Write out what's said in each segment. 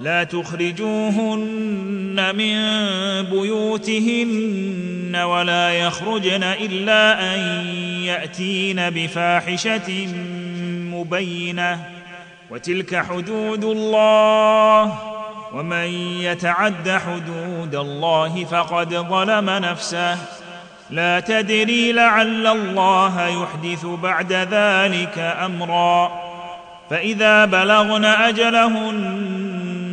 لا تخرجوهن من بيوتهن ولا يخرجن إلا أن يأتين بفاحشة مبينة. وتلك حدود الله. ومن يتعد حدود الله فقد ظلم نفسه. لا تدري لعل الله يحدث بعد ذلك أمرا. فإذا بلغن أجلهن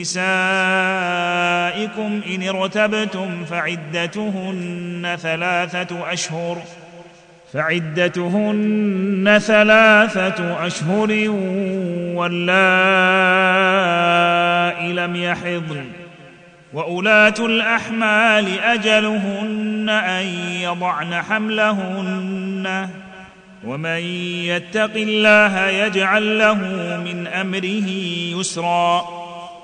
نسائكم إن ارتبتم فعدتهن ثلاثة أشهر فعدتهن ثلاثة أشهر واللائي لم يحضن وأولاة الأحمال أجلهن أن يضعن حملهن ومن يتق الله يجعل له من أمره يسرا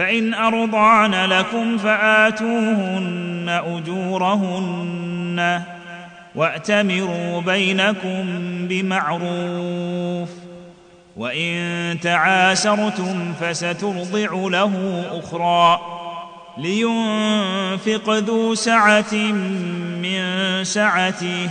فإن أرضعن لكم فآتوهن أجورهن وأتمروا بينكم بمعروف وإن تعاسرتم فسترضع له أخرى لينفق ذو سعة من سعته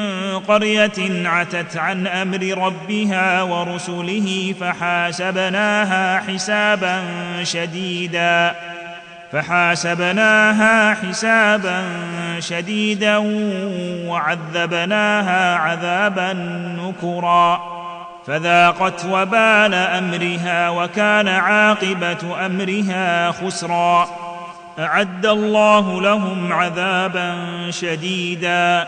قرية عتت عن أمر ربها ورسله فحاسبناها حسابا شديدا فحاسبناها حسابا شديدا وعذبناها عذابا نكرا فذاقت وبال أمرها وكان عاقبة أمرها خسرا. أعد الله لهم عذابا شديدا.